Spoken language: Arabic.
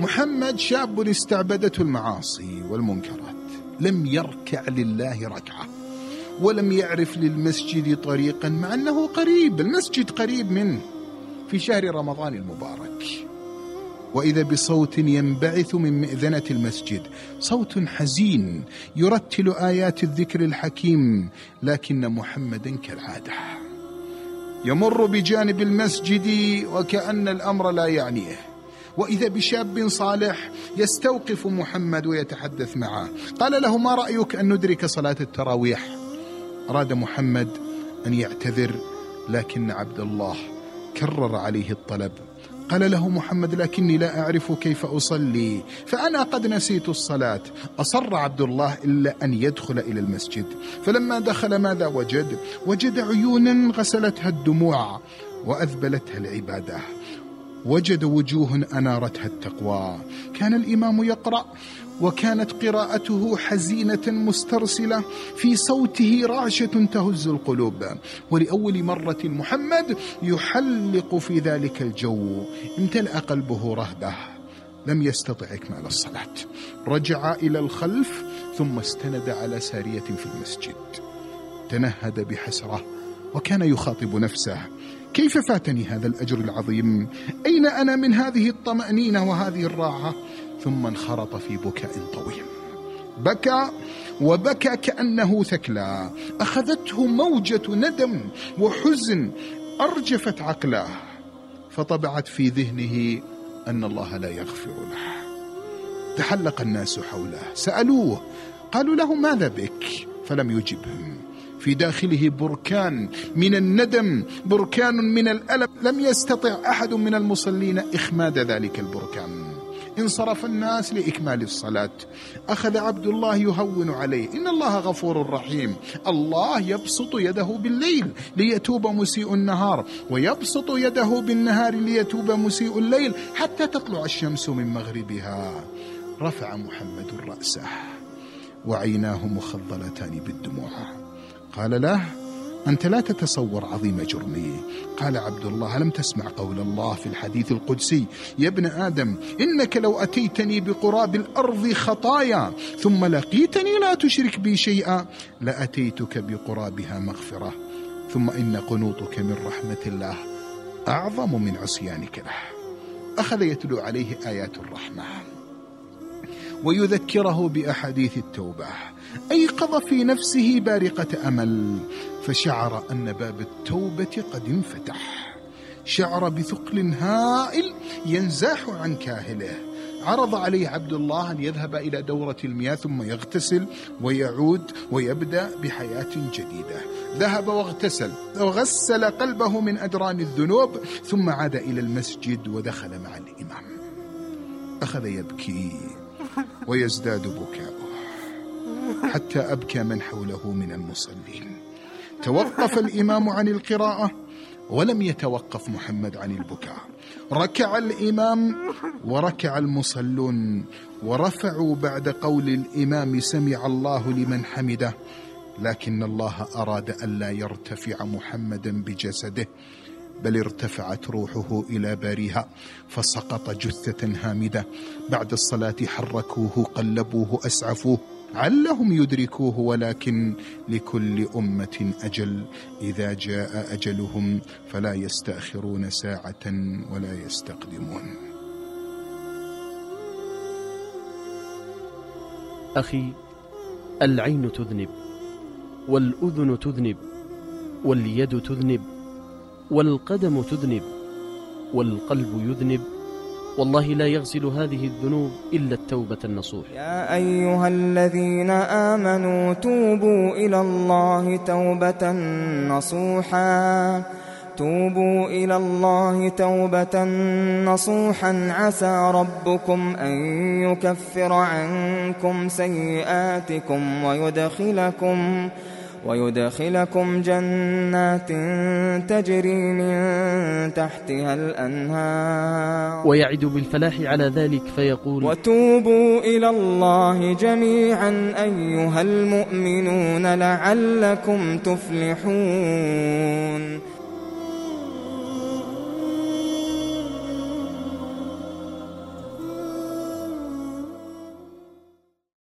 محمد شاب استعبدته المعاصي والمنكرات لم يركع لله ركعة ولم يعرف للمسجد طريقا مع أنه قريب المسجد قريب منه في شهر رمضان المبارك. وإذا بصوت ينبعث من مئذنة المسجد صوت حزين يرتل آيات الذكر الحكيم لكن محمدا كالعادة. يمر بجانب المسجد وكأن الأمر لا يعنيه. وإذا بشاب صالح يستوقف محمد ويتحدث معه. قال له ما رأيك أن ندرك صلاة التراويح؟ أراد محمد أن يعتذر لكن عبد الله كرر عليه الطلب. قال له محمد لكني لا أعرف كيف أصلي فأنا قد نسيت الصلاة. أصر عبد الله إلا أن يدخل إلى المسجد. فلما دخل ماذا وجد؟ وجد عيونا غسلتها الدموع وأذبلتها العبادة. وجد وجوه أنارتها التقوى. كان الإمام يقرأ وكانت قراءته حزينة مسترسلة في صوته رعشة تهز القلوب. ولأول مرة محمد يحلق في ذلك الجو امتلأ قلبه رهبة. لم يستطع إكمال الصلاة. رجع إلى الخلف ثم استند على سارية في المسجد. تنهد بحسرة وكان يخاطب نفسه. كيف فاتني هذا الأجر العظيم؟ أين أنا من هذه الطمأنينة وهذه الراحة؟ ثم انخرط في بكاء طويل. بكى وبكى كأنه ثكلى. أخذته موجة ندم وحزن أرجفت عقله. فطبعت في ذهنه أن الله لا يغفر له. تحلق الناس حوله. سألوه قالوا له ماذا بك؟ فلم يجبهم. في داخله بركان من الندم بركان من الألم. لم يستطع أحد من المصلين إخماد ذلك البركان. انصرف الناس لإكمال الصلاة. أخذ عبد الله يهون عليه. إن الله غفور رحيم. الله يبسط يده بالليل ليتوب مسيء النهار ويبسط يده بالنهار ليتوب مسيء الليل حتى تطلع الشمس من مغربها. رفع محمد رأسه وعيناه مخضلتان بالدموع. قال له أنت لا تتصور عظيم جرمي. قال عبد الله ألم تسمع قول الله في الحديث القدسي. يا ابن آدم إنك لو أتيتني بقراب الأرض خطايا ثم لقيتني لا تشرك بي شيئا لأتيتك بقرابها مغفرة. ثم إن قنوطك من رحمة الله أعظم من عصيانك له. أخذ يتلو عليه آيات الرحمة. ويذكره بأحاديث التوبة. أيقظ في نفسه بارقة أمل فشعر أن باب التوبة قد انفتح. شعر بثقل هائل ينزاح عن كاهله. عرض عليه عبد الله أن يذهب إلى دورة المياه ثم يغتسل ويعود ويبدأ بحياة جديدة. ذهب واغتسل وغسل قلبه من أدران الذنوب ثم عاد إلى المسجد ودخل مع الإمام. أخذ يبكي ويزداد بكاؤه. حتى أبكى من حوله من المصلين. توقف الإمام عن القراءة ولم يتوقف محمد عن البكاء. ركع الإمام وركع المصلون ورفعوا بعد قول الإمام سمع الله لمن حمده لكن الله أراد ألا يرتفع محمدا بجسده بل ارتفعت روحه إلى بارها فسقط جثة هامدة. بعد الصلاة حركوه قلبوه أسعفوه. علهم يدركوه ولكن لكل أمة أجل. إذا جاء أجلهم فلا يستأخرون ساعة ولا يستقدمون. أخي العين تذنب والأذن تذنب واليد تذنب والقدم تذنب والقلب يذنب. والله لا يغسل هذه الذنوب إلا التوبة النصوح. يا أيها الذين آمنوا توبوا إلى الله توبة نصوحا. توبوا إلى الله توبة نصوحا. عسى ربكم أن يكفر عنكم سيئاتكم ويدخلكم ويدخلكم جنات تجري من تحتها الأنهار. ويعد بالفلاح على ذلك فيقول وتوبوا إلى الله جميعا أيها المؤمنون لعلكم تفلحون.